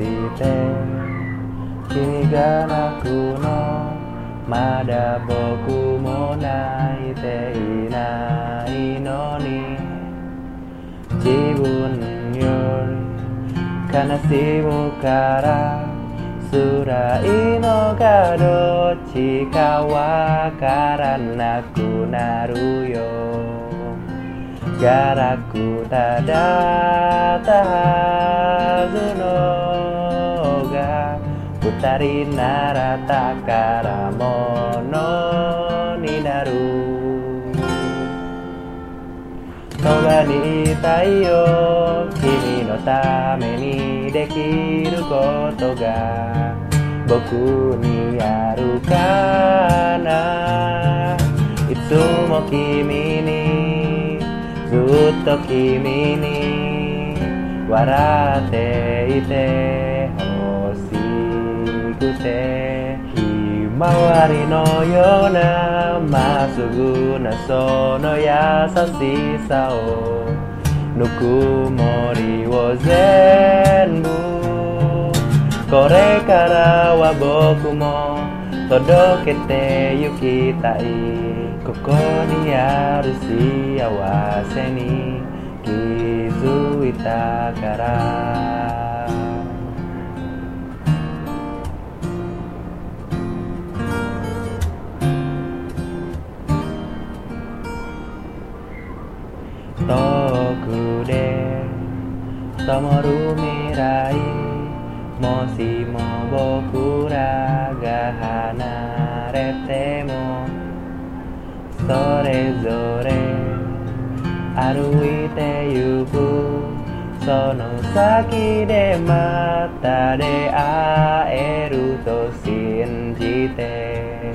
して君が泣くのまだ僕も泣いていないのに自分より悲しむ二人なら宝物になる。そばにいたいよ君のためにできることが僕にあるかな。いつも君にずっと君に笑っていて。ひまわりのようなまっすぐなその優しさをぬくもりを全部これからは僕も届けてゆきたい。ここにある幸せに気づいたから。遠くで灯る未来もしも僕らが離れてもそれぞれ歩いてゆくその先でまた出会えると信じて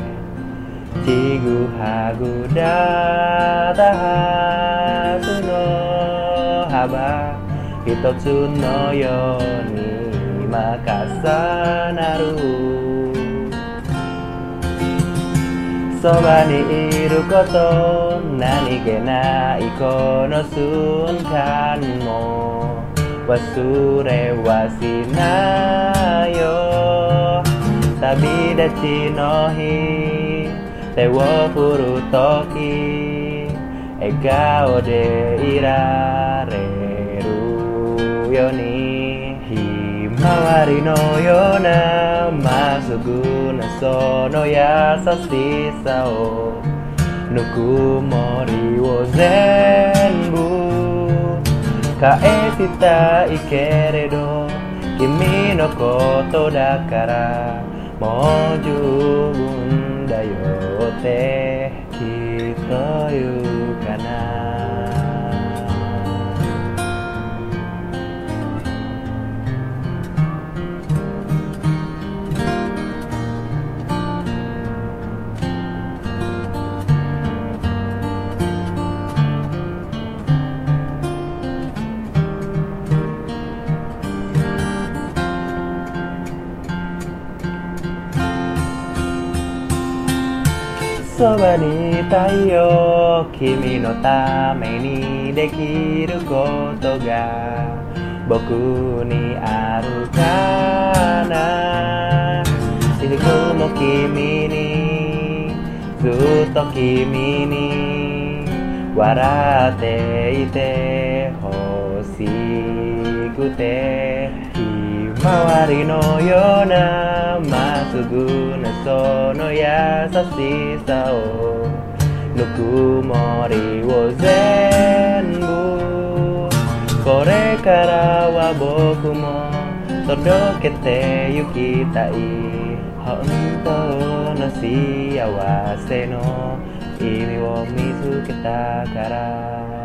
ちぐはぐだった一つのように今重なる。そばにいること何気ないこの瞬間も。忘れはしないよ。旅立ちの日手を振るとき笑顔でいられようにひまわりのようなまっすぐなその優しさをぬくもりを全部返したいけれど君のことだからもう十分だよって。そばにいたいよ。君のためにできることが僕にあるかな。雫も君にずっと君に笑っていてほしくてひまわりのようなその優しさをぬくもりを全部。これからは僕も届けてゆきたい。本当の幸せの意味を見つけたから。